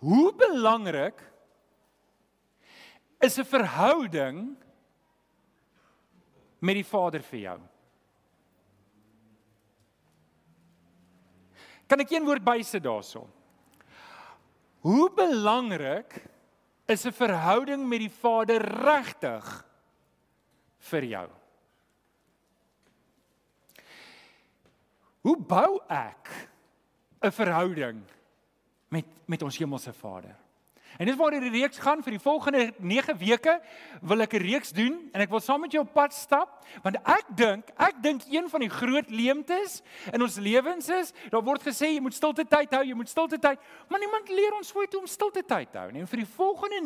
Hoe belangrik is 'n verhouding met die Vader vir jou? Kan ek een woord bysit daaroor? Hoe belangrik is 'n verhouding met die Vader regtig vir jou? Hoe bou ek 'n verhouding met met ons hemelse Vader? En dis waar hierdie reeks gaan vir die volgende 9 weke wil ek 'n reeks doen en ek wil saam met jou op pad stap want ek dink ek dink een van die groot leemtes in ons lewens is daar word gesê jy moet stilte tyd hou jy moet stilte tyd maar niemand leer ons hoe om stilte tyd te hou nie en vir die volgende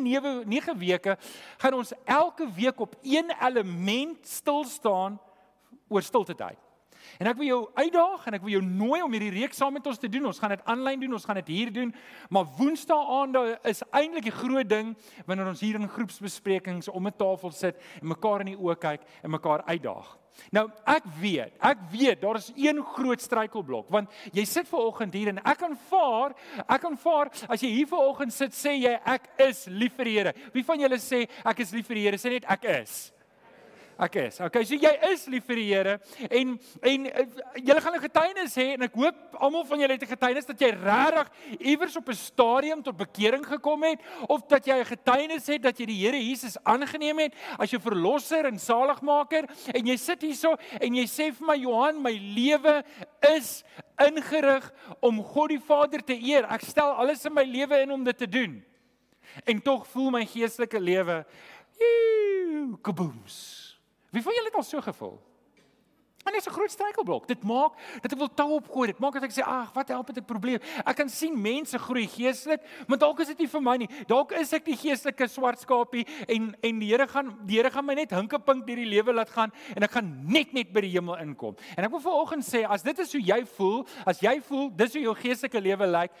9 weke gaan ons elke week op een element stil staan oor stilte tyd En ek wil jou uitdaag en ek wil jou nooi om hierdie reeks saam met ons te doen. Ons gaan dit aanlyn doen, ons gaan dit hier doen. Maar Woensdae aande is eintlik die groot ding wanneer ons hier in groepsbesprekings om 'n tafel sit en mekaar in die oë kyk en mekaar uitdaag. Nou, ek weet, ek weet daar is een groot struikelblok want jy sit ver oggend hier en ek aanvaar, ek aanvaar as jy hier ver oggend sit sê jy ek is lief vir die Here. Wie van julle sê ek is lief vir die Here? Sê net ek is. Ek is. Okay, so jy is lief vir die Here en en uh, julle gaan 'n getuienis hê en ek hoop almal van julle het 'n getuienis dat jy regtig iewers op 'n stadium tot bekering gekom het of dat jy 'n getuienis het dat jy die Here Jesus aangeneem het as jou verlosser en saligmaker en jy sit hierso en jy sê vir my Johan, my lewe is ingerig om God die Vader te eer. Ek stel alles in my lewe in om dit te doen. En tog voel my geestelike lewe kabooms. Wie van julle het al so gevoel? En dit is 'n groot struikelblok. Dit maak dat ek wil tou opgooi. Dit maak dat ek sê, "Ag, wat help dit ek probleem?" Ek kan sien mense groei geestelik, maar dalk is dit nie vir my nie. Dalk is ek die geestelike swart skapie en en die Here gaan die Here gaan my net hinkepink deur die lewe laat gaan en ek gaan net net by die hemel inkom. En ek wil vanoggend sê, as dit is hoe jy voel, as jy voel dis hoe jou geestelike lewe lyk,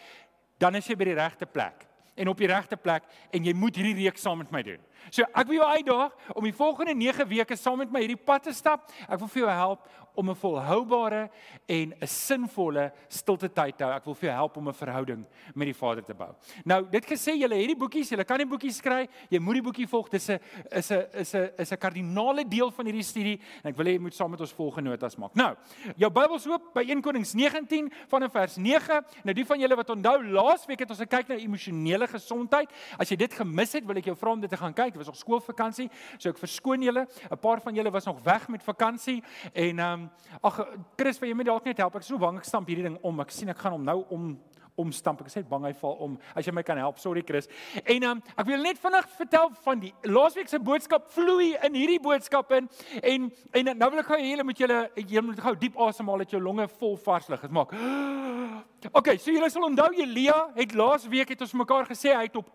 dan is jy by die regte plek en op die regte plek en jy moet hierdie reeks saam met my doen. So ek wil jou uitdaag om die volgende 9 weke saam met my hierdie pad te stap. Ek wil vir jou help om 'n volhoubare en 'n sinvolle stilte tyd te hou. Ek wil vir jou help om 'n verhouding met die Vader te bou. Nou, dit gesê julle hierdie boekies, julle kan die boekies skry. Jy moet die boekie volg. Dit is 'n is 'n is 'n is 'n kardinale deel van hierdie studie en ek wil hê jy moet saam met ons volgende notas maak. Nou, jou Bybels oop by 1 Konings 19 vanaf vers 9. Nou die van julle wat onthou, laasweek het ons gekyk na emosionele gesondheid. As jy dit gemis het, wil ek jou vra om dit te gaan kyk dit was nog skoolvakansie, so ek verskoon julle. 'n Paar van julle was nog weg met vakansie en ehm um, ag Chris, wil jy my dalk net help? Ek is so bang ek stamp hierdie ding om. Ek sien ek gaan hom nou om omstamp. Ek sê bang hy val om. As jy my kan help, sorry Chris. En um, ek wil net vinnig vertel van die laasweek se boodskap vloei in hierdie boodskap in en en nou wil ek gou julle moet julle julle moet gou diep asemhaal dat jou longe vol vars lug is. Maak. Okay, so julle sal onthou Elia het laas week het ons mekaar gesê hy het op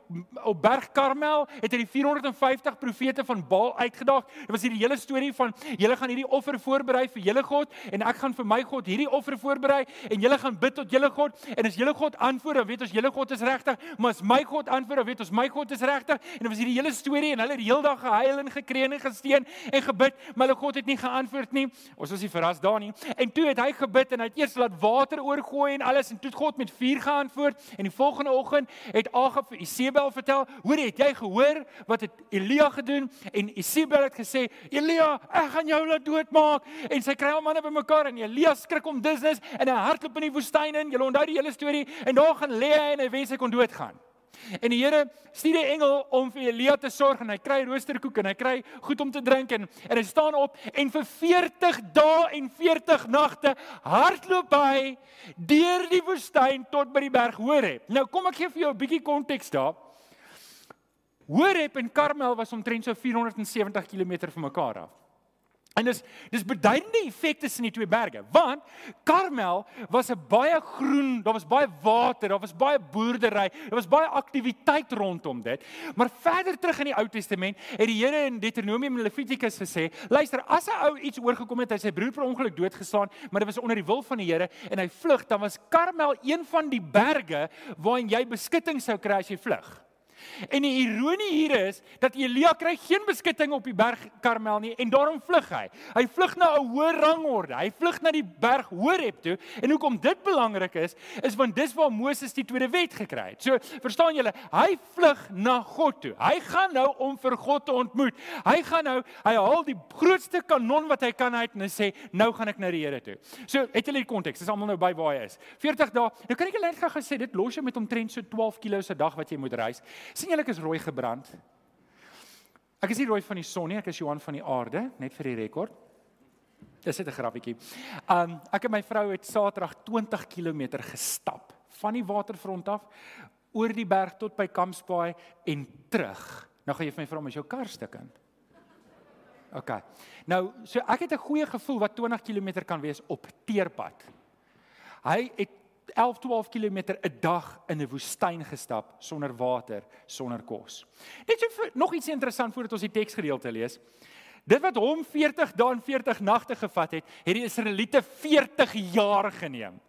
op Berg Karmel het hy die 450 profete van Baal uitgedaag. Dit was hierdie hele storie van julle gaan hierdie offer voorberei vir julle God en ek gaan vir my God hierdie offer voorberei en julle gaan bid tot julle God en as julle God antwoord dan weet ons julle God is regtig, maar as my God antwoord dan weet ons my God is regtig en dit was hierdie hele storie en hulle het die hele dag gehuil en gekreun en gesteen en gebid, maar hulle God het nie geantwoord nie. Ons was nie verras daar nie. En toe het hy gebid en hy het eers laat water oorgooi en alles en toe God met vuur geantwoord en die volgende oggend het Agab vir Isebel vertel, "Hoor jy, het jy gehoor wat het Elia gedoen?" En Isebel het gesê, "Elia, ek gaan jou laat doodmaak." En sy kry al manne bymekaar en Elia skrik om dusnis en hy hardloop in die woestyn in. Jy onthou die hele storie en daar gaan lê hy en hy wens hy kon doodgaan. En die Here stuur 'n engel om vir Elia te sorg en hy kry roosterkoek en hy kry goed om te drink en en hy staan op en vir 40 dae en 40 nagte hardloop hy deur die woestyn tot by die berg Horeb. Nou kom ek gee vir jou 'n bietjie konteks daar. Horeb en Karmel was omtrent so 470 km van mekaar af. En dis dis beduidende effekte tussen die twee berge, want Karmel was 'n baie groen, daar was baie water, daar was baie boerdery, daar was baie aktiwiteit rondom dit. Maar verder terug in die Ou Testament het die Here in Deuteronomium en Levitikus gesê, luister, as 'n ou iets oorgekom het, hy sy broer per ongeluk doodgeslaan, maar dit was onder die wil van die Here en hy vlug, dan was Karmel een van die berge waarin jy beskutting sou kry as jy vlug. En die ironie hier is dat Elia kry geen beskutting op die berg Karmel nie en daarom vlug hy. Hy vlug na 'n hoër rangorde. Hy vlug na die berg Horeb toe. En hoekom dit belangrik is, is want dis waar Moses die tweede wet gekry het. So, verstaan julle, hy vlug na God toe. Hy gaan nou om vir God te ontmoet. Hy gaan nou, hy haal die grootste kanon wat hy kan uit en hy sê, "Nou gaan ek na die Here toe." So, het julle die konteks? Dis almal nou by waar hy is. 40 dae. Nou kan ek net gou gesê dit los jy met omtrent so 12 kg se dag wat jy moet reis sien julle ek is rooi gebrand. Ek is nie rooi van die son nie, ek is Johan van die aarde, net vir die rekord. Dis net 'n grappietjie. Um ek en my vrou het Saterdag 20 km gestap van die waterfront af oor die berg tot by Kampspaai en terug. Nou gaan jy vir my vra om as jou kar stukkend. OK. Nou, so ek het 'n goeie gevoel wat 20 km kan wees op teerpad. Hy het 11 12 km 'n dag in 'n woestyn gestap sonder water, sonder kos. Net so nog iets interessant voordat ons die teksgedeelte lees. Dit wat hom 40 dae en 40 nagte gevat het, het die Israeliete 40 jaar geneem.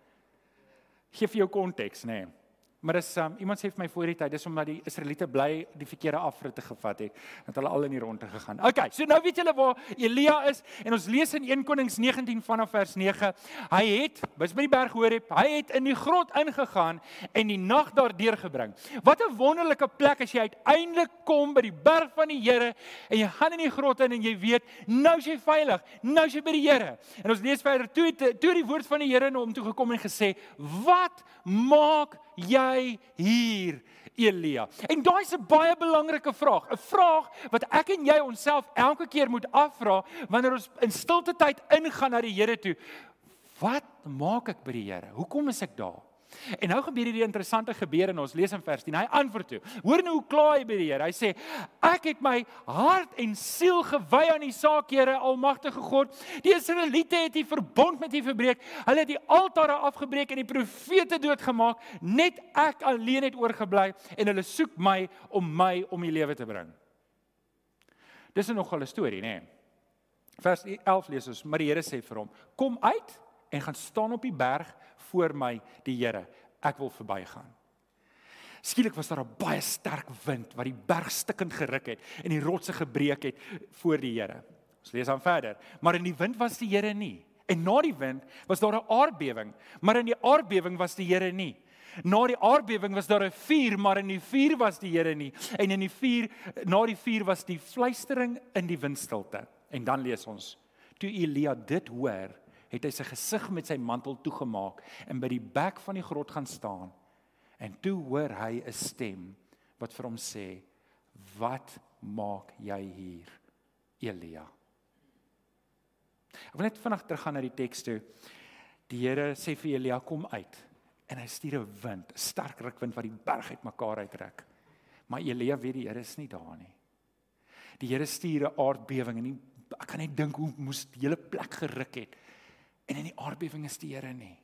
Geef vir jou konteks, nê. Nee. Maar dis um, iemand sê vir my voor die tyd, dis omdat die Israeliete bly die verkeerde afritte gevat het, dat hulle al in die ronde gegaan. Okay, so nou weet julle waar Elia is en ons lees in 1 Konings 19 vanaf vers 9. Hy het, bys by die berg Horeb, hy het in die grot ingegaan en die nag daar deurgebring. Wat 'n wonderlike plek as jy uiteindelik kom by die berg van die Here en jy gaan in die grot in en jy weet, nou is jy veilig, nou is jy by die Here. En ons lees verder toe toe die woord van die Here na hom toe gekom en gesê, "Wat maak jy hier Elia? En daai is 'n baie belangrike vraag, 'n vraag wat ek en jy onsself elke keer moet afvra wanneer ons in stilte tyd ingaan na die Here toe. Wat maak ek by die Here? Hoekom is ek daar? En nou gebeur hierdie interessante gebeur en ons lees in vers 10. Hy antwoord toe. Hoor nou hoe kla hy by die Here. Hy sê: "Ek het my hart en siel gewy aan die saak, Here Almagtige God. Die Israeliete het die verbond met U verbreek. Hulle het die altare afgebreek en die profete doodgemaak. Net ek alleen het oorgebly en hulle soek my om my om die lewe te bring." Dis 'n nogal 'n storie, nê? Nee. Vers 11 lees ons: "Maar die Here sê vir hom: Kom uit en gaan staan op die berg voor my die Here. Ek wil verbygaan. Skielik was daar 'n baie sterk wind wat die berg stikkend geruk het en die rotse gebreek het voor die Here. Ons lees aan verder. Maar in die wind was die Here nie. En na die wind was daar 'n aardbewing, maar in die aardbewing was die Here nie. Na die aardbewing was daar 'n vuur, maar in die vuur was die Here nie. En in die vuur, na die vuur was die fluistering in die windstilte. En dan lees ons: Toe Elia dit hoor, het hy sy gesig met sy mantel toegemaak en by die bek van die grot gaan staan. En toe hoor hy 'n stem wat vir hom sê: "Wat maak jy hier, Elia?" Ek wil net vinnig teruggaan na die teks toe. Die Here sê vir Elia: "Kom uit." En hy stuur 'n wind, 'n sterk rukwind wat die berg uitmekaar uittrek. Maar Elia weet die Here is nie daar nie. Die Here stuur 'n aardbewing en ek kan net dink hoe moes die hele plek geruk het en in die aardbewing is die Here nie.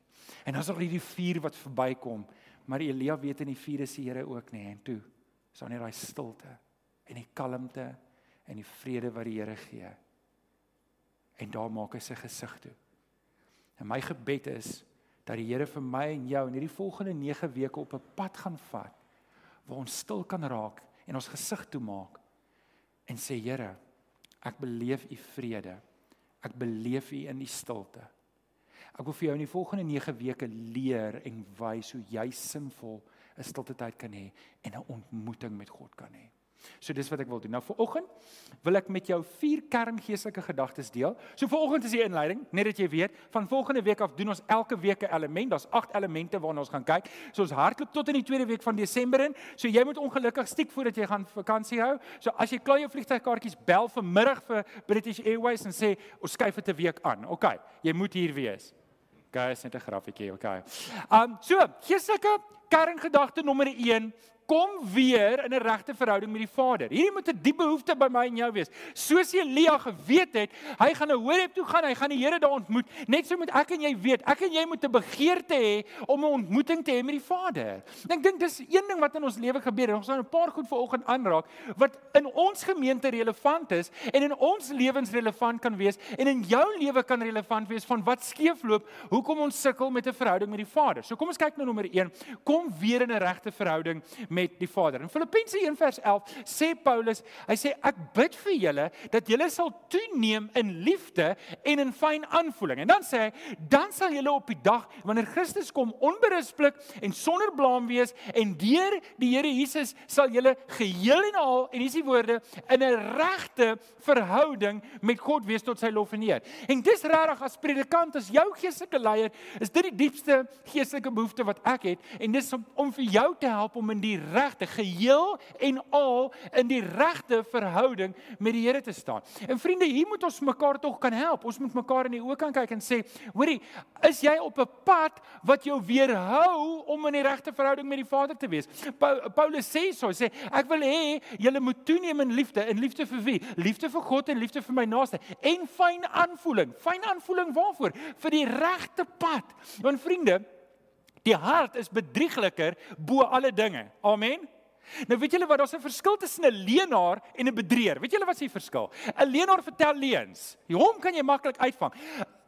En dan is daar hierdie vuur wat verbykom, maar Elia weet in die vuur is die Here ook nie en toe is daar net daai stilte en die kalmte en die vrede wat die Here gee. En daar maak hy sy gesig toe. En my gebed is dat die Here vir my en jou in hierdie volgende 9 weke op 'n pad gaan vat waar ons stil kan raak en ons gesig toe maak en sê Here, ek beleef u vrede. Ek beleef u in die stilte. Ek wil vir jou in die volgende 9 weke leer en wys hoe jy sinvol 'n stilte tyd kan hê en 'n ontmoeting met God kan hê. So dis wat ek wil doen. Nou vir oggend wil ek met jou vier kerngeestelike gedagtes deel. So vir oggend is die inleiding, net dat jy weet, van volgende week af doen ons elke week 'n element. Daar's 8 elemente waarna ons gaan kyk. So ons hardloop tot in die tweede week van Desember in. So jy moet ongelukkig stiek voordat jy gaan vakansie hou. So as jy klaar jou vliegtuigkaartjies bel vanmiddag vir British Airways en sê ons skuif dit 'n week aan. OK, jy moet hier wees. Okay, is net 'n grafietjie, okay. Um so, geestelike kerngedagte nommer 1 kom weer in 'n regte verhouding met die Vader. Hierdie moet 'n diep behoefte by my en jou wees. Soos Elia geweet het, hy gaan na Horeb toe gaan, hy gaan die Here daar ontmoet. Net so moet ek en jy weet, ek en jy moet 'n begeerte hê om 'n ontmoeting te hê met die Vader. Ek dink dis een ding wat in ons lewe gebeur. Ons gaan 'n paar goed vanoggend aanraak wat in ons gemeente relevant is en in ons lewens relevant kan wees en in jou lewe kan relevant wees van wat skeefloop, hoekom ons sukkel met 'n verhouding met die Vader. So kom ons kyk na nommer 1. Kom weer in 'n regte verhouding met die Vader. In Filippense 1:11 sê Paulus, hy sê ek bid vir julle dat julle sal toeneem in liefde en in fyn aanvoeling. En dan sê hy, dan sal julle op die dag wanneer Christus kom onberispelik en sonder blaam wees en deur die Here Jesus sal julle geheel en al en hier is die woorde in 'n regte verhouding met God wees tot sy lof en eer. En dis regtig as predikant as jou geestelike leier, is dit die diepste geestelike behoefte wat ek het en dis om, om vir jou te help om in die regte geheel en al in die regte verhouding met die Here te staan. En vriende, hier moet ons mekaar tog kan help. Ons moet mekaar in die oë kan kyk en sê, hoorie, is jy op 'n pad wat jou weerhou om in die regte verhouding met die Vader te wees? Paulus sê so, hy sê ek wil hê julle moet toeneem in liefde, in liefde vir wie? Liefde vir God en liefde vir my naaste en fyn aanvoeling. Fyn aanvoeling waarvoor? Vir die regte pad. Want vriende, die hart is bedriegliker bo alle dinge. Amen. Nou weet julle wat daar's 'n verskil tussen 'n leenaar en 'n bedrieger. Weet julle wat die verskil? 'n Leenaar vertel leuns. Hom kan jy maklik uitvang.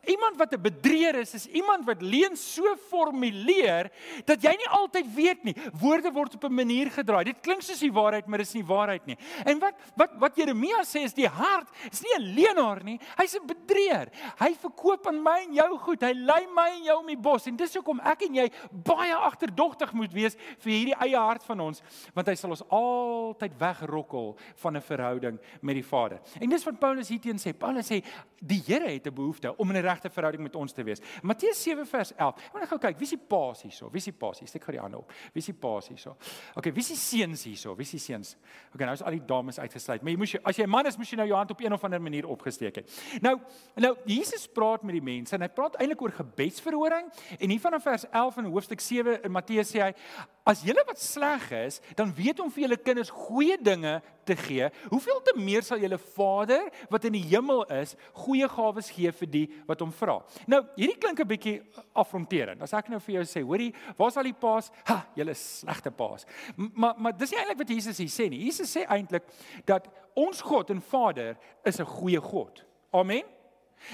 Iemand wat 'n bedrieger is, is iemand wat leen so formuleer dat jy nie altyd weet nie. Woorde word op 'n manier gedraai. Dit klink soos die waarheid, maar dit is nie waarheid nie. En wat wat wat Jeremia sê is die hart is nie 'n leenaar nie. Hy's 'n bedrieger. Hy verkoop aan my en jou goed. Hy lei my en jou om die bos en dis hoekom ek en jy baie agterdogtig moet wees vir hierdie eie hart van ons, want hy sal ons altyd wegrokkel van 'n verhouding met die Vader. En dis wat Paulus hierteen sê. Paulus sê die Here het 'n behoefte om 'n regte verhouding met ons te wees. Matteus 7 vers 11. Ek wil net gou kyk, wie is die paas hierso? Wie is die paas? Steek gou die hande op. Wie is die paas hierso? Okay, wie is die seuns hierso? Wie is die seuns? Okay, nou is al die dames uitgesluit. Maar jy moes as jy 'n man is, moes jy nou jou hand op een of ander manier opgesteek het. Nou, nou Jesus praat met die mense en hy praat eintlik oor gebedsverhoring en hier vanaf vers 11 in hoofstuk 7 in Matteus sê hy As julle wat sleg is, dan weet om vir julle kinders goeie dinge te gee. Hoeveel te meer sal julle Vader wat in die hemel is, goeie gawes gee vir die wat hom vra. Nou, hierdie klink 'n bietjie afronterend. As ek nou vir jou sê, hoorie, waar's al die paas? Ha, julle slegte paas. Maar maar dis nie eintlik wat Jesus hier sê nie. Jesus sê eintlik dat ons God en Vader is 'n goeie God. Amen.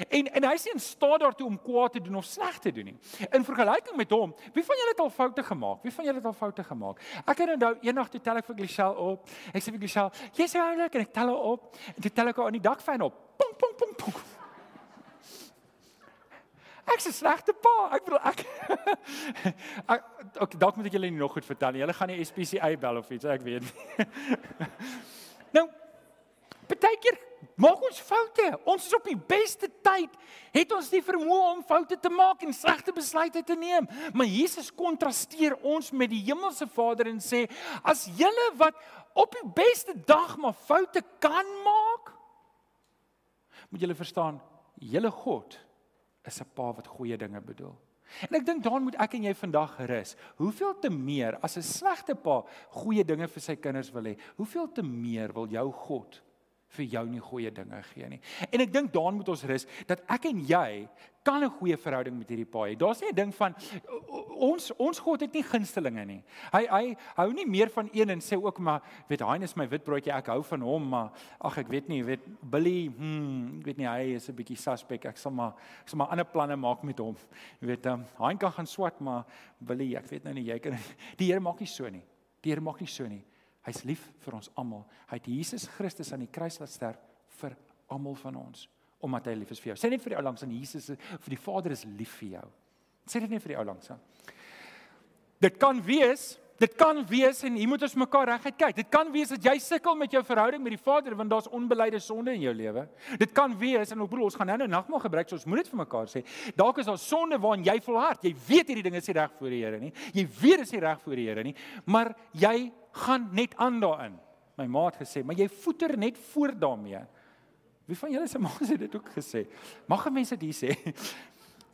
En en hy sê in staat daartoe om kwaad te doen of sleg te doen nie. In vergelyking met hom, wie van julle het al foute gemaak? Wie van julle het al foute gemaak? Ek het onthou eendag toe tel ek vir Glichelle op. Ek sê vir Glichelle, "Jy's oulik" en ek tel haar op. En toe tel ek haar aan die dakfyn op. Pong pong pong pong. Ek is 'n slegte pa. Ek bedoel ek Ek okay, dalk moet ek julle nog goed vertel. Julle gaan nie SPCA bel of iets, ek weet nie. nou, baie keer Maak ons foute. Ons is op die beste tyd. Het ons nie vermoë om foute te maak en slegte besluite te neem. Maar Jesus kontrasteer ons met die hemelse Vader en sê: "As julle wat op die beste dag maar foute kan maak, moet julle verstaan, julle God is 'n Pa wat goeie dinge bedoel." En ek dink daarin moet ek en jy vandag gerus. Hoeveel te meer as 'n slegte pa goeie dinge vir sy kinders wil hê, hoeveel te meer wil jou God vir jou nie goeie dinge gee nie. En ek dink daarin moet ons rus dat ek en jy kan 'n goeie verhouding met hierdie paai. Daar's nie 'n ding van ons ons God het nie gunstelinge nie. Hy hy hou nie meer van een en sê ook maar weet hy is my witbroodjie ek hou van hom maar ag ek weet nie weet Billy hm ek weet nie hy is 'n bietjie suspek ek sal maar ek sal maar ander planne maak met hom. Jy weet um, hy kan gaan swat maar Billy ek weet nou nie jy kan die Here maak nie so nie. Die Here maak nie so nie. Hy's lief vir ons almal. Hy het Jesus Christus aan die kruis laat sterf vir almal van ons omdat hy lief is vir jou. Sê net vir die ou langs aan Jesus vir die Vader is lief vir jou. Sê dit net vir die ou langs aan. Dit kan wees Dit kan wees en hier moet ons mekaar reguit kyk. Dit kan wees dat jy sukkel met jou verhouding met die Vader want daar's onbeleide sonde in jou lewe. Dit kan wees en ek bedoel ons gaan nou nou nagmaal gebruik, so ons moet dit vir mekaar sê. Dalk is daar sonde waarin jy volhard. Jy weet hierdie dinge is nie reg voor die Here nie. Jy weet dit is nie reg voor die Here nie, maar jy gaan net aan daarin. My ma het gesê, maar jy voeter net voort daarmee. Wie van julle se ma het dit ook gesê? Mag mense dit sê?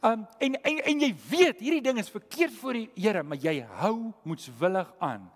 Um en en en jy weet hierdie ding is verkeerd voor die Here, maar jy hou moetswillig aan.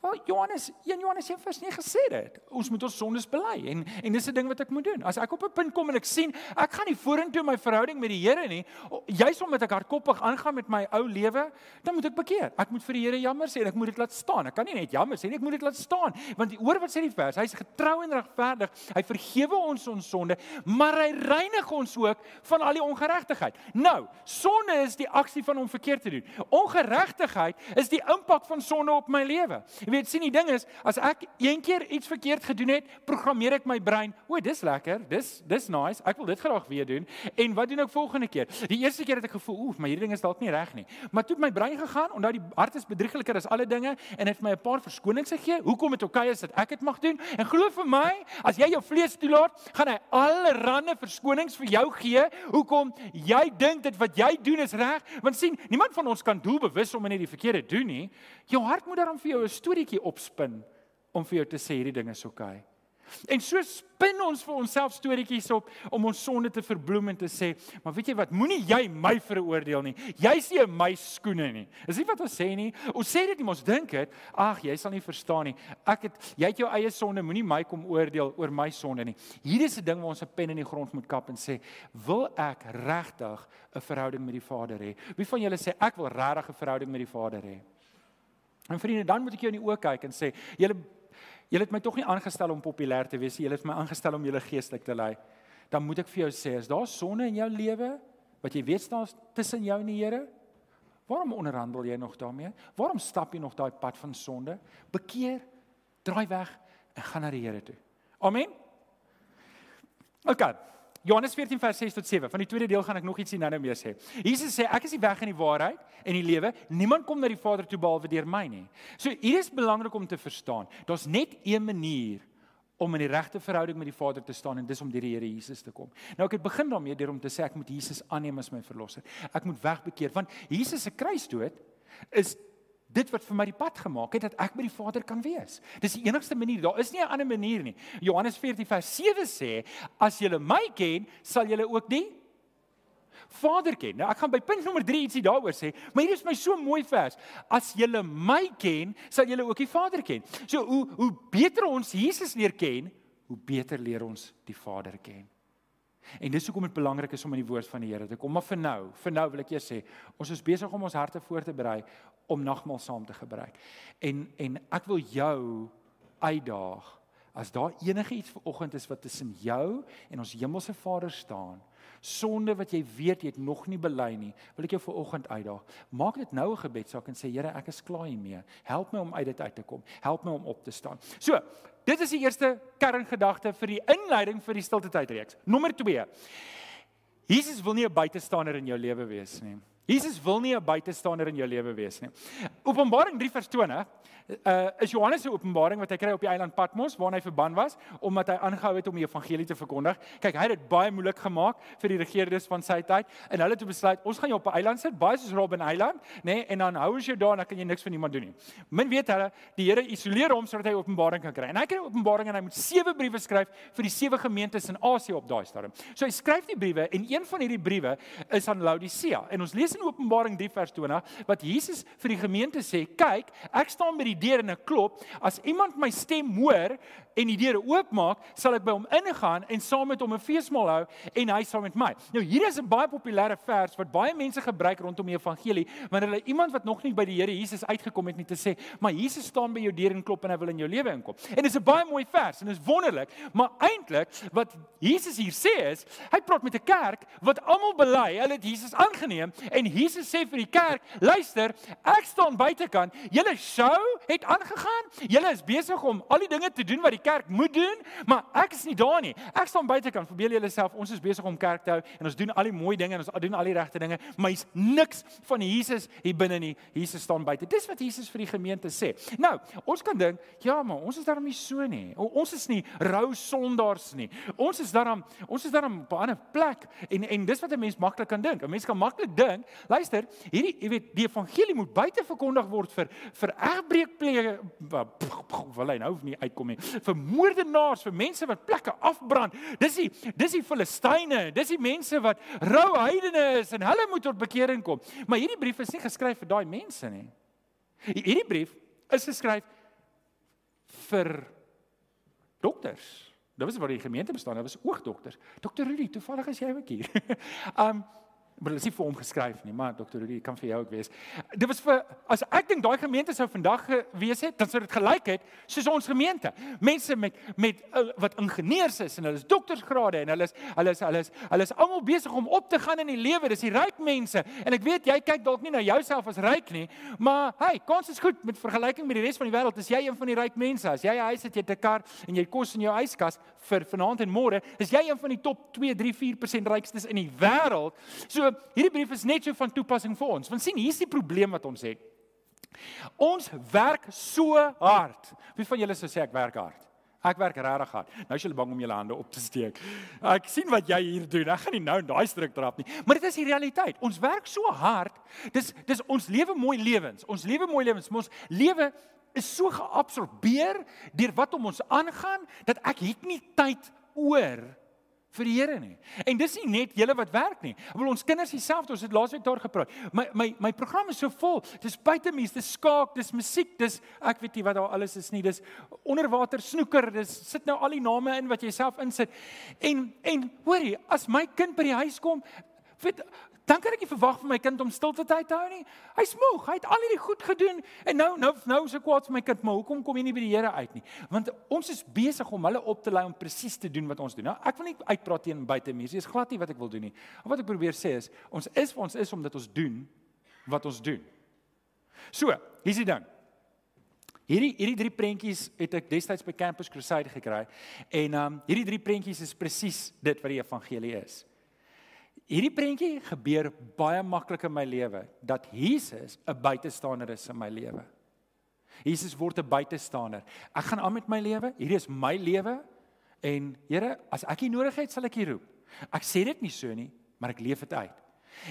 Wel Johannes 1 Johannes 1 vers 9 gesê dit. Ons moet ons sondes bely en en dis 'n ding wat ek moet doen. As ek op 'n punt kom en ek sien ek gaan nie vorentoe my verhouding met die Here nie, juis omdat ek hardkoppig aangaan met my ou lewe, dan moet ek bekeer. Ek moet vir die Here jammer sê en ek moet dit laat staan. Ek kan nie net jammer sê nie, ek moet dit laat staan. Want die oor wat sê die vers, hy's getrou en regverdig. Hy vergewe ons ons sonde, maar hy reinig ons ook van al die ongeregtigheid. Nou, sonde is die aksie van om verkeerd te doen. Ongeregtigheid is die impak van sonde op my lewe. Jy weet sien die ding is as ek een keer iets verkeerd gedoen het, programmeer ek my brein, o, dis lekker, dis dis nice. Ek wil dit graag weer doen. En wat doen ek volgende keer? Die eerste keer het ek gevoel, oef, maar hierdie ding is dalk nie reg nie. Maar toe het my brein gegaan, onthou die hart is bedriegliker as alle dinge en het my 'n paar verskonings gegee. Hoekom het okay is dat ek dit mag doen? En glo vir my, as jy jou vlees toelaat, gaan hy allerlei verskonings vir jou gee. Hoekom jy dink dit wat jy doen is reg? Want sien, niemand van ons kan doelbewus om net die verkeerde doen nie. Jou hart moet daarom vir jou 'n storieetjie opspin om vir jou te sê hierdie ding is okay. En so spin ons vir onsself storieetjies op om ons sonde te verbloem en te sê, maar weet jy wat, moenie jy my veroordeel nie. Jy sien in my skoene nie. Is nie wat ons sê nie. Ons sê dit nie, ons dink dit. Ag, jy sal nie verstaan nie. Ek het jy het jou eie sonde, moenie my kom oordeel oor my sonde nie. Hier is 'n ding waar ons 'n pen in die grond moet kap en sê, wil ek regtig 'n verhouding met die Vader hê? Wie van julle sê ek wil regtig 'n verhouding met die Vader hê? En vriende, dan moet ek jou in die oë kyk en sê, julle Julle het my tog nie aangestel om populêr te wees nie. Julle het my aangestel om julle geestelik te lei. Dan moet ek vir jou sê, as daar sonde in jou lewe wat jy weet staan tussen jou en die Here, waarom onderhandel jy nog daarmee? Waarom stap jy nog daai pad van sonde? Bekeer, draai weg en gaan na die Here toe. Amen. OK. Johannes 14 vers 6 tot 7. Van die tweede deel gaan ek nog ietsie nou-nou mee sê. Jesus sê ek is die weg en die waarheid en die lewe. Niemand kom na die Vader toe behalwe deur my nie. So hier is belangrik om te verstaan. Daar's net een manier om in die regte verhouding met die Vader te staan en dis om deur die Here Jesus te kom. Nou ek het begin daarmee deur om te sê ek moet Jesus aanneem as my verlosser. Ek moet wegbekeer want Jesus se kruisdood is dit wat vir my die pad gemaak het dat ek by die Vader kan wees. Dis die enigste manier. Daar is nie 'n ander manier nie. Johannes 14 vers 7 sê: "As julle my ken, sal julle ook die Vader ken." Nou ek gaan by punt nommer 3 ietsie daaroor sê, maar hier is my so mooi vers. As julle my ken, sal julle ook die Vader ken. So hoe hoe beter ons Jesus leer ken, hoe beter leer ons die Vader ken. En dis hoekom dit belangrik is om in die woord van die Here te kom. Maar vir nou, vir nou wil ek eers sê, ons is besig om ons harte voor te berei om nagmaal saam te gebruik. En en ek wil jou uitdaag as daar enigiets vanoggend is wat tussen jou en ons hemelse Vader staan, sonde wat jy weet jy het nog nie bely nie, wil ek jou vanoggend uitdaag. Maak dit nou 'n gebedsaak en sê Here, ek is klaar hiermee. Help my om uit dit uit te kom. Help my om op te staan. So, dit is die eerste kerngedagte vir die inleiding vir die stilte tydreeks. Nommer 2. Jesus wil nie 'n buitestander in jou lewe wees nie. Jesus wil nie 'n buitestander in jou lewe wees nie. Openbaring 3 vers 20 uh is Johannes se openbaring wat hy kry op die eiland Patmos waar hy verban was omdat hy aangehou het om die evangelie te verkondig. Kyk, hy het dit baie moeilik gemaak vir die regerders van sy tyd en hulle het besluit ons gaan jou op 'n eiland sit, baie soos Robben Island, nê, nee, en dan hou ons jou daar en dan kan jy niks van niemand doen nie. Min weet hulle, die Here isoleer hom sodat hy openbaring kan kry. En hy kry openbaring en hy moet sewe briewe skryf vir die sewe gemeentes in Asië op daai stadium. So hy skryf die briewe en een van hierdie briewe is aan Laodicea. En ons lees in Openbaring 3 vers 20 wat Jesus vir die gemeente sê, kyk, ek staan by die die deur en ek klop. As iemand my stem hoor en die deure oopmaak, sal ek by hom ingaan en saam met hom 'n feesmaal hou en hy saam met my. Nou hier is 'n baie populêre vers wat baie mense gebruik rondom die evangelie wanneer hulle iemand wat nog nie by die Here Jesus uitgekom het nie te sê, maar Jesus staan by jou deur en klop en hy wil in jou lewe inkom. En dit is 'n baie mooi vers en dit is wonderlik, maar eintlik wat Jesus hier sê is, hy praat met 'n kerk wat almal bely, hulle het Jesus aangeneem en Jesus sê vir die kerk, luister, ek staan buitekant. Julle show het aangegaan. Julle is besig om al die dinge te doen wat die kerk moet doen, maar ek is nie daar nie. Ek staan buitekant. Verbeel julle self, ons is besig om kerk te hou en ons doen al die mooi dinge en ons doen al die regte dinge, maar hier's niks van Jesus hier binne nie. Jesus staan buite. Dis wat Jesus vir die gemeente sê. Nou, ons kan dink, ja, maar ons is daarom nie so nie. Ons is nie rou sondaars nie. Ons is daarom ons is daarom op 'n ander plek en en dis wat 'n mens maklik kan dink. 'n Mens kan maklik dink, luister, hierdie jy weet, die evangelie moet buite verkondig word vir vir egbreekpleeg wil hy nou nie uitkom nie. Vir moordenaars, vir mense wat plekke afbrand. Dis die dis die Filistyne, dis die mense wat rou heidene is en hulle moet tot bekering kom. Maar hierdie brief is nie geskryf vir daai mense nie. Hierdie brief is geskryf vir dokters. Dit was waar die gemeente bestaan, dit was oogdokters. Dokter Rudy, toevallig is jy ook hier. um maar dit is nie vir hom geskryf nie, maar dokter Rudy kan vir jou ook wees. Dit was vir as ek dink daai gemeente sou vandag gewees het, dan sou dit gelyk het soos ons gemeente. Mense met met uh, wat ingenieurs is en hulle is doktorsgrade en hulle is hulle is hulle is hulle is almal besig om op te gaan in die lewe. Dis die ryk mense. En ek weet jy kyk dalk nie na jouself as ryk nie, maar hey, kans is goed met vergelyking met die res van die wêreld. Is jy een van die ryk mense? As jy 'n huis het, jy 'n kar en jy kos in jou yskas vir vanaand en môre, is jy een van die top 2, 3, 4% rykstes in die wêreld. So hierdie brief is net so van toepassing vir ons. Want sien, hier's die probleem wat ons het. Ons werk so hard. Wie van julle sou sê ek werk hard? Ek werk regtig hard. Nou is jy bang om jou hande op te steek. Ek sien wat jy hier doen. Ek gaan nie nou daai struik trap nie. Maar dit is die realiteit. Ons werk so hard. Dis dis ons lewe mooi lewens. Ons lewe mooi lewens. Ons lewe is so geabsorbeer deur wat om ons aangaan dat ek het nie tyd oor vir die Here nie. En dis nie net julle wat werk nie. Ek wil ons kinders dieselfde, ons het laasweek daar gepraat. My my my program is so vol. Dis buitemies, dis skaak, dis musiek, dis ek weet nie wat daar alles is nie. Dis onderwater snoeker, dis sit nou al die name in wat jy self insit. En en hoorie, as my kind by die huis kom, weet dan kan ek nie verwag van my kind om stilte tyd te hou nie. Hy's moeg, hy het al hierdie goed gedoen en nou nou nou is ek kwaad vir my kind, maar hoekom kom jy nie by die Here uit nie? Want ons is besig om hulle op te lei om presies te doen wat ons doen. Nou, ek wil nie uitpraat teen buite mense. Dis glad nie wat ek wil doen nie. Wat ek probeer sê is ons is ons is omdat ons doen wat ons doen. So, hier's die ding. Hierdie hierdie drie prentjies het ek destyds by Campus Crusade gekry en um hierdie drie prentjies is presies dit wat die evangelie is. Hierdie prentjie gebeur baie maklik in my lewe dat Jesus 'n buitestander is in my lewe. Jesus word 'n buitestander. Ek gaan aan met my lewe. Hierdie is my lewe en Here, as ek U nodig het, sal ek U roep. Ek sê dit nie so nie, maar ek leef dit uit.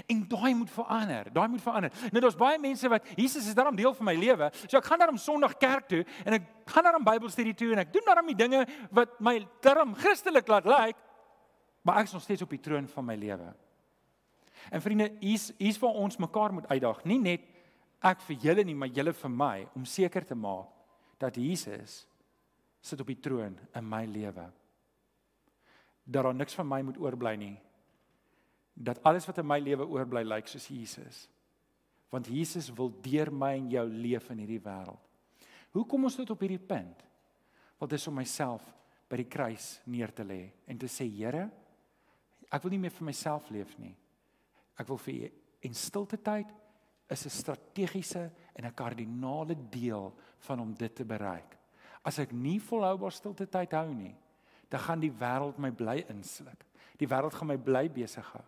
En daai moet verander. Daai moet verander. Nou daar's baie mense wat Jesus is daarom deel van my lewe. So ek gaan daarom Sondag kerk toe en ek gaan daarom Bybelstudie toe en ek doen daarom die dinge wat my daarom Christelik laat lyk, like, maar ek is nog steeds op die troon van my lewe. En vriende, hier's hier's waar ons mekaar moet uitdaag, nie net ek vir julle nie, maar julle vir my om seker te maak dat Jesus sit op die troon in my lewe. Dat daar niks van my moet oorbly nie. Dat alles wat in my lewe oorbly lyk soos Jesus. Want Jesus wil deur my en jou leef in hierdie wêreld. Hoe kom ons tot op hierdie punt? Dit is om myself by die kruis neer te lê en te sê Here, ek wil nie meer vir myself leef nie. Ek wil vir en stilte tyd is 'n strategiese en 'n kardinale deel van om dit te bereik. As ek nie volhoubaar stilte tyd hou nie, dan gaan die wêreld my bly insluk. Die wêreld gaan my bly besig hou.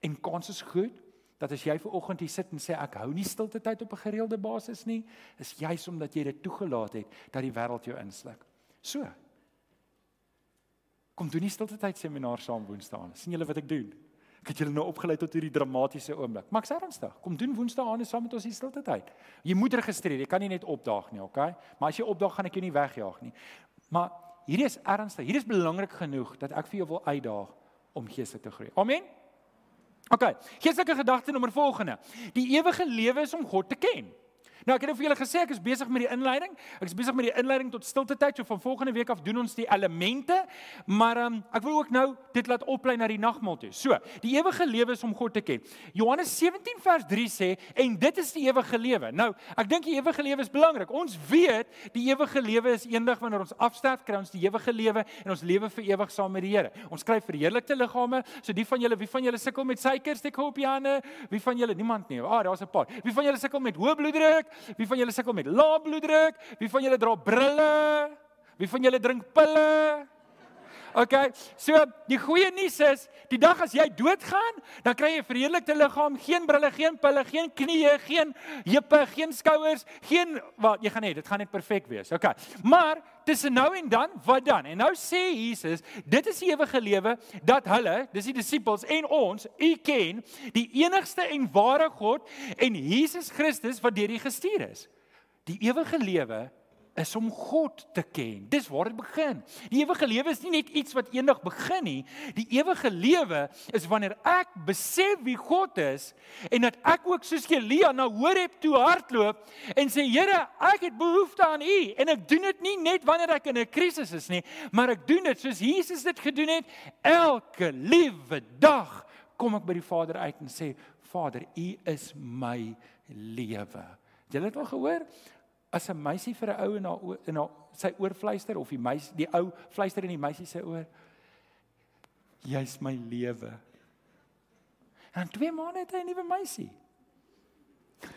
En kans is goed dat as jy ver oggend hier sit en sê ek hou nie stilte tyd op 'n gereelde basis nie, is juis omdat jy dit toegelaat het dat die wêreld jou insluk. So. Kom doen nie stilte tyd seminar saam Woensdae. sien julle wat ek doen? Ek het julle nou opgelei tot hierdie dramatiese oomblik. Maar ek's ernstig. Kom doen Woensdae aan saam met ons hier stilte tyd. Jy moet registreer. Jy kan nie net opdaag nie, okay? Maar as jy opdaag, gaan ek jou nie wegjaag nie. Maar hierdie is ernstig. Hierdie is belangrik genoeg dat ek vir jou wil uitdaag om geestelik te groei. Amen. Okay. Geestelike gedagte nommer volgende. Die ewige lewe is om God te ken. Nou ek het vir julle gesê ek is besig met die inleiding. Ek is besig met die inleiding tot stilte tyd. So van volgende week af doen ons die elemente, maar um, ek wil ook nou dit laat oplei na die nagmaal toe. So, die ewige lewe is om God te ken. Johannes 17 vers 3 sê en dit is die ewige lewe. Nou, ek dink die ewige lewe is belangrik. Ons weet die ewige lewe is eendag wanneer ons afsterf, kry ons die ewige lewe en ons lewe vir ewig saam met die Here. Ons kry verheerlikte liggame. So die van julle, wie van julle sukkel met suiker, steek op die hande. Wie van julle? Niemand nie. Ah, daar's 'n paar. Wie van julle sukkel met hoë bloeddruk? Wie van julle sukkel met lae bloeddruk? Wie van julle dra brille? Wie van julle drink pille? OK. So die goeie nuus is, die dag as jy doodgaan, dan kry jy 'n verheerlikte liggaam, geen brille, geen pille, geen knieë, geen heupe, geen skouers, geen wat jy gaan hê, dit gaan net perfek wees. OK. Maar tussen nou en dan, wat dan? En nou sê Jesus, dit is die ewige lewe dat hulle, dis die disippels en ons, u ken, die enigste en ware God en Jesus Christus wat deur U gestuur is. Die ewige lewe is om God te ken. Dis waar dit begin. Die ewige lewe is nie net iets wat eendag begin nie. Die ewige lewe is wanneer ek besef wie God is en dat ek ook soos Elia na Horeb toe hardloop en sê Here, ek het behoefte aan U en ek doen dit nie net wanneer ek in 'n krisis is nie, maar ek doen dit soos Jesus dit gedoen het elke liewe dag kom ek by die Vader uit en sê Vader, U is my lewe. Het julle dit al gehoor? As 'n meisie vir 'n ou in haar in haar sy oor fluister of die meisie die ou fluister in die meisie se oor. Jy's my lewe. En twee maande het hy 'n nuwe meisie.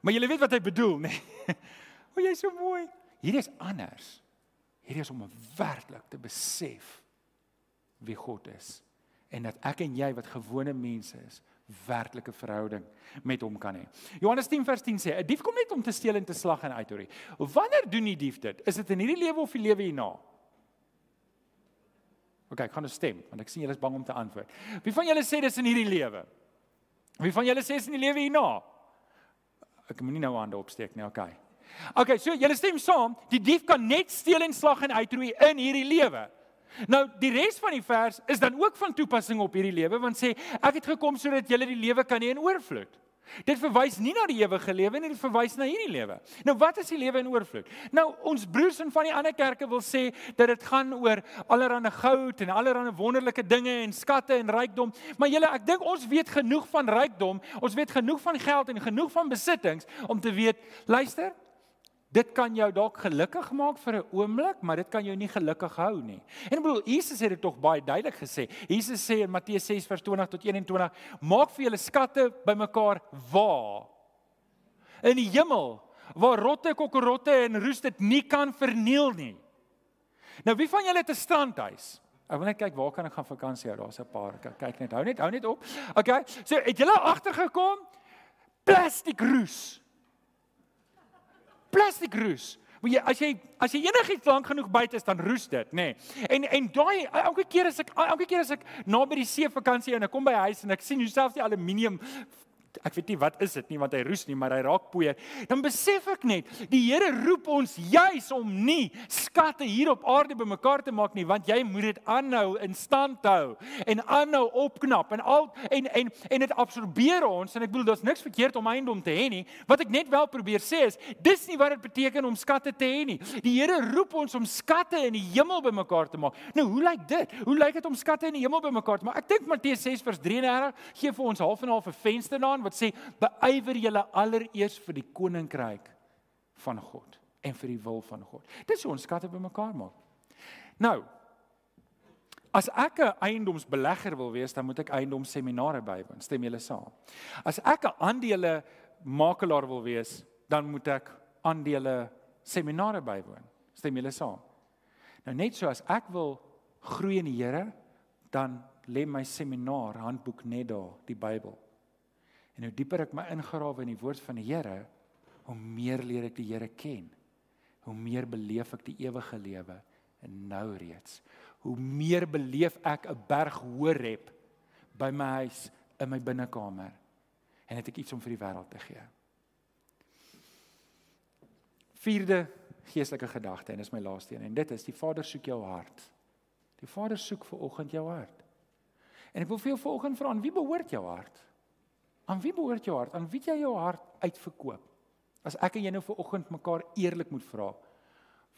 Maar jy weet wat hy bedoel, nê? Nee? O, jy's so mooi. Hierdie is anders. Hierdie is om werklik te besef wie God is en dat ek en jy wat gewone mense is, werklike verhouding met hom kan hê. Johannes 10 vers 10 sê: 'n Dief kom net om te steel en te slag en uit te ry. Wanneer doen die dief dit? Is dit in hierdie lewe of die lewe hierna? OK, ek gaan nou stem want ek sien julle is bang om te antwoord. Wie van julle sê dis in hierdie lewe? Wie van julle sê dis in die lewe hierna? Ek moet nie nou hande opsteek nie, OK. OK, so julle stem saam, die dief kan net steel en slag en uitroei in hierdie lewe. Nou die res van die vers is dan ook van toepassing op hierdie lewe want sê ek het gekom sodat julle die lewe kan hê in oorvloed. Dit verwys nie na die ewige lewe nie, dit verwys na hierdie lewe. Nou wat is die lewe in oorvloed? Nou ons broers en van die ander kerke wil sê dat dit gaan oor allerlei goud en allerlei wonderlike dinge en skatte en rykdom, maar julle ek dink ons weet genoeg van rykdom, ons weet genoeg van geld en genoeg van besittings om te weet, luister, Dit kan jou dalk gelukkig maak vir 'n oomblik, maar dit kan jou nie gelukkig hou nie. En ek bedoel, Jesus het dit tog baie duidelik gesê. Jesus sê in Matteus 6 vers 20 tot 21: "Maak vir julle skatte bymekaar waar? In die hemel, waar rotte, kokkerotte en roes dit nie kan verniel nie." Nou, wie van julle het 'n strandhuis? Ek wil net kyk waar kan ek gaan vakansie hou? Daar's 'n paar. Kyk net, hou net, hou net op. Okay. So, het julle agtergekom? Plastiek roes plastiek roes. Maar jy as jy as jy enigiets lank genoeg buite is dan roes dit, nê. Nee. En en daai elke keer as ek elke keer as ek na by die see vakansie en ek kom by huis en ek sien hoe selfs die aluminium ek weet nie wat is dit nie want hy roes nie maar hy raak poeier. Dan besef ek net die Here roep ons juis om nie skatte hier op aarde bymekaar te maak nie want jy moet dit aanhou in stand hou en aanhou opknap en al en en en dit absorbeer ons en ek bedoel daar's niks verkeerd om eiendom te hê nie. Wat ek net wel probeer sê is dis nie wat dit beteken om skatte te hê nie. Die Here roep ons om skatte in die hemel bymekaar te maak. Nou hoe lyk dit? Hoe lyk dit om skatte in die hemel bymekaar te maak? Ek dink Matteus 6 vers 33 gee vir ons half en half 'n venster daarin wat sê beywer julle allereers vir die koninkryk van God en vir die wil van God. Dis hoe ons skatte bymekaar maak. Nou As ek 'n eiendomsbelegger wil wees, dan moet ek eiendomsseminare bywoon. Stem julle saam? As ek 'n aandele makelaar wil wees, dan moet ek aandele seminare bywoon. Stem julle saam? Nou net so as ek wil groei in die Here, dan lê my seminar handboek net daar, die Bybel. En hoe dieper ek my ingrawe in die woord van die Here, hoe meer leer ek die Here ken. Hoe meer beleef ek die ewige lewe en nou reeds. Hoe meer beleef ek 'n berg Horeb by my huis in my binnekamer en het ek iets om vir die wêreld te gee. Vierde geestelike gedagte en dis my laaste een en dit is die Vader soek jou hart. Die Vader soek ver oggend jou hart. En ek wil vir jou vanoggend vra wie behoort jou hart? Aan wie behoort jou hart? Aan wie jy jou hart uitverkoop? As ek en jy nou vir oggend mekaar eerlik moet vra,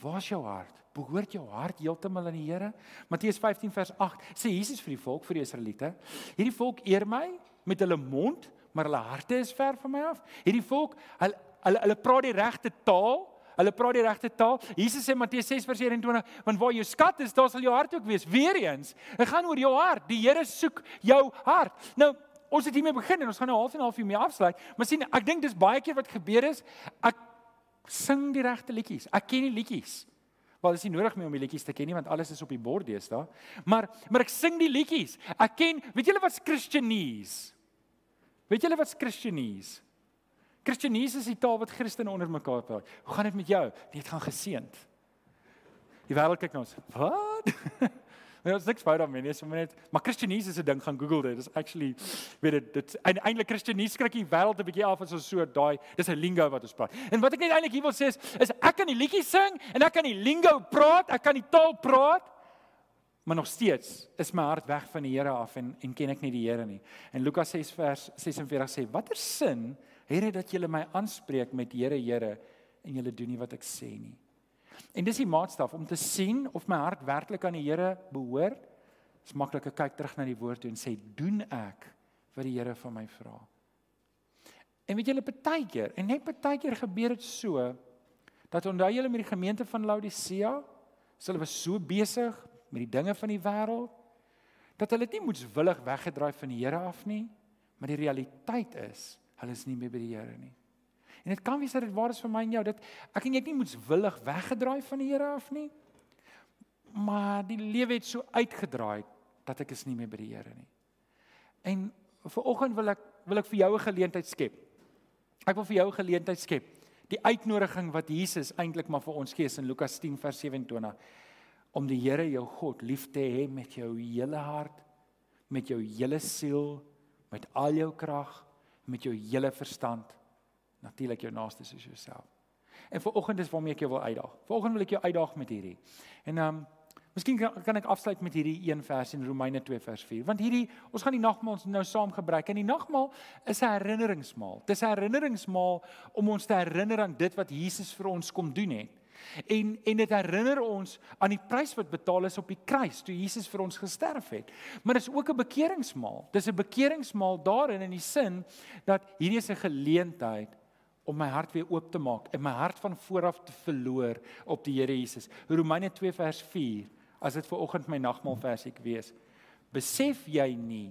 waar's jou hart? Behoort jou hart heeltemal aan die Here? Matteus 15 vers 8 sê Jesus vir die volk, vir die Israeliete, hierdie volk eer my met hulle mond, maar hulle harte is ver van my af. Hierdie volk, hulle hulle, hulle praat die regte taal, Hulle praat die regte taal. Jesus sê Matteus 6 vers 21, want waar jou skat is, daar sal jou hart ook wees. Weereens, dit gaan oor jou hart. Die Here soek jou hart. Nou, ons het hiermee begin en ons gaan nou half en half hiermee afsluit. Maar sien, ek dink dis baie keer wat gebeur is, ek sing die regte liedjies. Ek ken die liedjies. Wel, dis nie nodig meer om die liedjies te ken nie want alles is op die bord deesdae. Maar maar ek sing die liedjies. Ek ken, weet julle wat's Christianese? Weet julle wat's Christianese? Christianese is die taal wat Christene onder mekaar praat. Hoe gaan dit met jou? Dit gaan geseënd. Die wêreld kyk na ons. Wat? Nee, ons niks fout daarmee nie, so net maar Christianese is 'n ding gaan Google dit. Dis actually weet dit dit eintlik Christianese skrik die wêreld 'n bietjie af as ons so daai dis 'n lingo wat ons praat. En wat ek net eintlik hier wil sê is is ek kan die liedjies sing en ek kan die lingo praat, ek kan die taal praat. Maar nog steeds is my hart weg van die Here af en en ken ek nie die Here nie. En Lukas 6 vers 46 sê: "Watter sin het dit dat julle my aanspreek met Here, Here en julle doen nie wat ek sê nie?" En dis die maatstaf om te sien of my hart werklik aan die Here behoort. Dis maklik om kyk terug na die woord toe en sê doen ek wat die Here van my vra. En weet julle partykeer en net partykeer gebeur dit so dat onthou julle met die gemeente van Laodicea, hulle was so besig met die dinge van die wêreld dat hulle dit nie moetswillig weggedraai van die Here af nie, maar die realiteit is hulle is nie meer by die Here nie. En dit kan wees dat dit waar is vir my en jou dat ek en jy nie moetswillig weggedraai van die Here af nie. Maar die lewe het so uitgedraai dat ek is nie meer by die Here nie. En vir oggend wil ek wil ek vir jou 'n geleentheid skep. Ek wil vir jou 'n geleentheid skep. Die uitnodiging wat Jesus eintlik maar vir ons gee in Lukas 10 vers 27 om die Here jou God lief te hê met jou hele hart, met jou hele siel, met al jou krag, met jou hele verstand, natuurlik jou naaste soos jouself. En vir oggend is waarmee ek jou wil uitdaag. Vanoggend wil ek jou uitdaag met hierdie. En ehm um, Miskien kan, kan ek afsluit met hierdie een vers in Romeine 2 vers 4. Want hierdie ons gaan die nagmaal nou saam gebruik. En die nagmaal is 'n herinneringsmaal. Dit is 'n herinneringsmaal om ons te herinner aan dit wat Jesus vir ons kom doen het. En en dit herinner ons aan die prys wat betaal is op die kruis toe Jesus vir ons gesterf het. Maar dit is ook 'n bekeringsmaal. Dis 'n bekeringsmaal daarin in die sin dat hierdie is 'n geleentheid om my hart weer oop te maak en my hart van vooraf te verloor op die Here Jesus. Romeine 2 vers 4 as dit ver oggend my nagmaal versie wees. Besef jy nie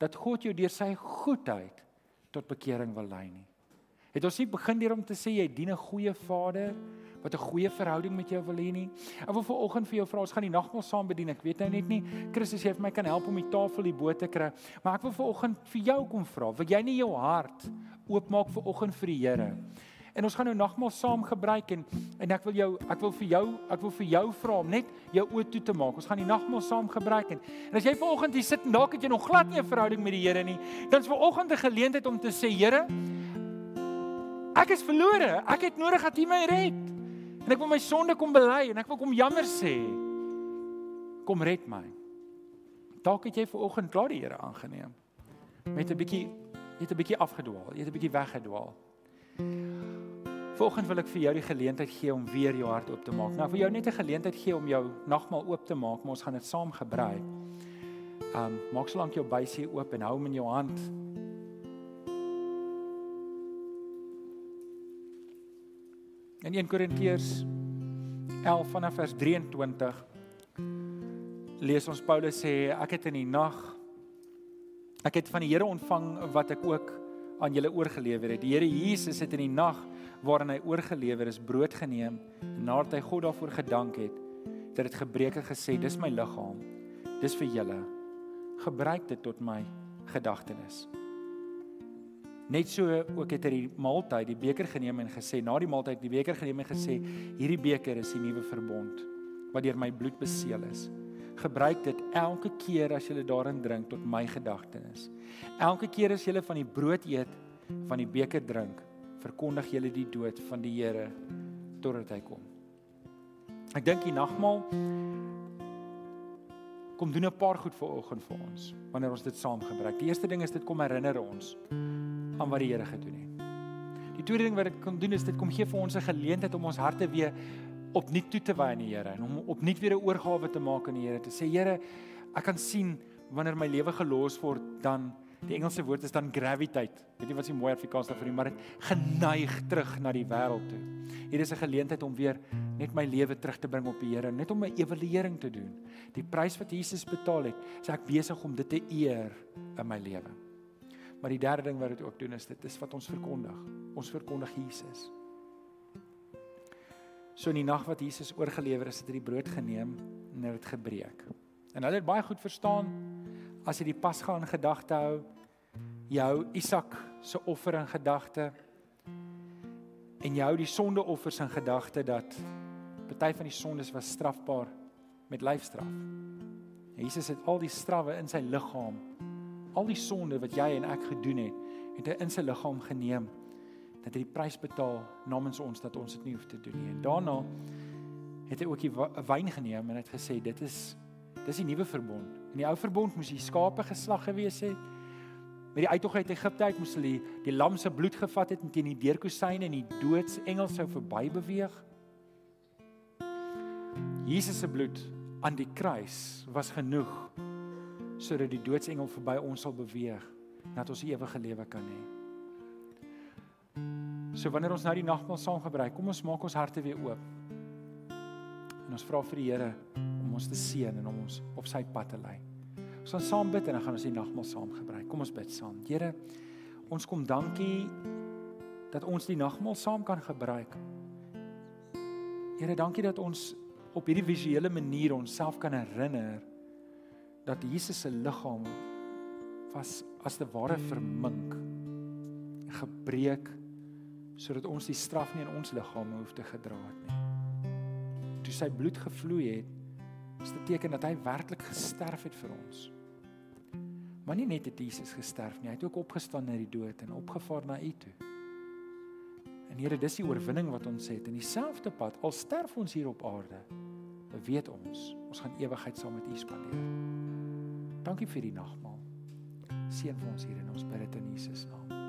dat God jou deur sy goedheid tot bekering wil lei nie? Het ons nie begin deur om te sê jy dien 'n goeie Vader wat 'n goeie verhouding met jou wil hê nie? Ek wil ver oggend vir jou vra, ons gaan die nagmaal saam bedien. Ek weet nou net nie Christus jy vir my kan help om die tafel hier bo te kry, maar ek wil ver oggend vir jou kom vra, wil jy nie jou hart oopmaak ver oggend vir die Here? En ons gaan nou nagmaal saam gebruik en en ek wil jou ek wil vir jou ek wil vir jou vra om net jou oë toe te maak. Ons gaan die nagmaal saam gebruik en, en as jy vanoggend hier sit en dalk het jy nog glad nie 'n verhouding met die Here nie, dan is vanoggend 'n geleentheid om te sê Here, ek is verlore. Ek het nodig dat U my red. En ek wil my sonde kom bely en ek wil kom jammer sê. Kom red my. Dalk het jy vanoggend klaar die Here aangeneem met 'n bietjie jy het 'n bietjie afgedwaal, jy het 'n bietjie weggedwaal. Volgens wil ek vir jou die geleentheid gee om weer jou hart oop te maak. Nou vir jou net 'n geleentheid gee om jou nagmaal oop te maak, maar ons gaan dit saam gebruik. Um maak solank jou bysie oop en hou hom in jou hand. In 1 Korintiërs 11 vanaf vers 23 lees ons Paulus sê ek het in die nag ek het van die Here ontvang wat ek ook aan julle oorgelewer het. Die Here Jesus het in die nag waarin hy oorgelewer is, brood geneem en nadat hy God daarvoor gedank het, het dit gebreek en gesê: "Dis my liggaam. Dis vir julle. Gebruik dit tot my gedagtenis." Net so ook het hy die maaltyd, die beker geneem en gesê, na die maaltyd die beker geneem en gesê: "Hierdie beker is die nuwe verbond wat deur my bloed beseël is." Gebruik dit elke keer as jy daarin drink tot my gedagtenis. Elke keer as jy van die brood eet, van die beker drink, verkondig jy die dood van die Here totdat hy kom. Ek dink die nagmaal kom doen 'n paar goed vir oggend vir ons wanneer ons dit saam gebruik. Die eerste ding is dit kom herinner ons aan wat die Here gedoen het. Die tweede ding wat dit kom doen is dit kom gee vir ons 'n geleentheid om ons harte weer opnuut toe te wy aan die Here en om opnuut weer 'n oorgawe te maak aan die Here te sê Here ek kan sien wanneer my lewe gelos word dan die Engelse woord is dan gravitate. Weet jy wat is die mooi Afrikaans daarvoor nie maar dit geneig terug na die wêreld toe. Hier is 'n geleentheid om weer net my lewe terug te bring op die Here net om 'n evaluering te doen. Die prys wat Jesus betaal het sê ek besig om dit te eer in my lewe maar die derde ding wat dit ook doen is dit is wat ons verkondig ons verkondig Jesus So in die nag wat Jesus oorgelewer is, het hy die brood geneem en het dit gebreek. En hulle het baie goed verstaan as jy die Pasga in gedagte hou, jou Isak se offer in gedagte en jy hou die sondeoffers in gedagte dat party van die sondes was strafbaar met lyfstraf. Jesus het al die strawwe in sy liggaam, al die sonde wat jy en ek gedoen het, het hy in sy liggaam geneem dat hy die prys betaal namens ons dat ons dit nie hoef te doen nie. En daarna het hy ook die wyn geneem en het gesê dit is dis die nuwe verbond. In die ou verbond moes die skape geslag gewees het. Met die uittog uit Egipte uit moes hulle die, die lam se bloed gevat het teen die deurkusyne en die doodsengel sou verby beweeg. Jesus se bloed aan die kruis was genoeg sodat die doodsengel verby ons sal beweeg dat ons ewige lewe kan hê. So wanneer ons nou die nagmaal saam gebruik, kom ons maak ons harte weer oop. En ons vra vir die Here om ons te seën en om ons op sy pad te lei. Ons gaan saam bid en dan gaan ons die nagmaal saam gebruik. Kom ons bid saam. Here, ons kom dankie dat ons die nagmaal saam kan gebruik. Here, dankie dat ons op hierdie visuele manier onsself kan herinner dat Jesus se liggaam was as te ware vermink, gebreek sodat ons die straf nie in ons liggame hoef te gedra het nie. Toe sy bloed gevloei het, is dit teken dat hy werklik gesterf het vir ons. Maar nie net het Jesus gesterf nie, hy het ook opgestaan uit die dood en opgevaar na U toe. En Here, dis die oorwinning wat ons het in dieselfde pad al sterf ons hier op aarde. Weet ons, ons gaan ewigheid saam met U spandeer. Dankie vir die nagmaal. Seën vir ons hier in ons bid dit in Jesus naam.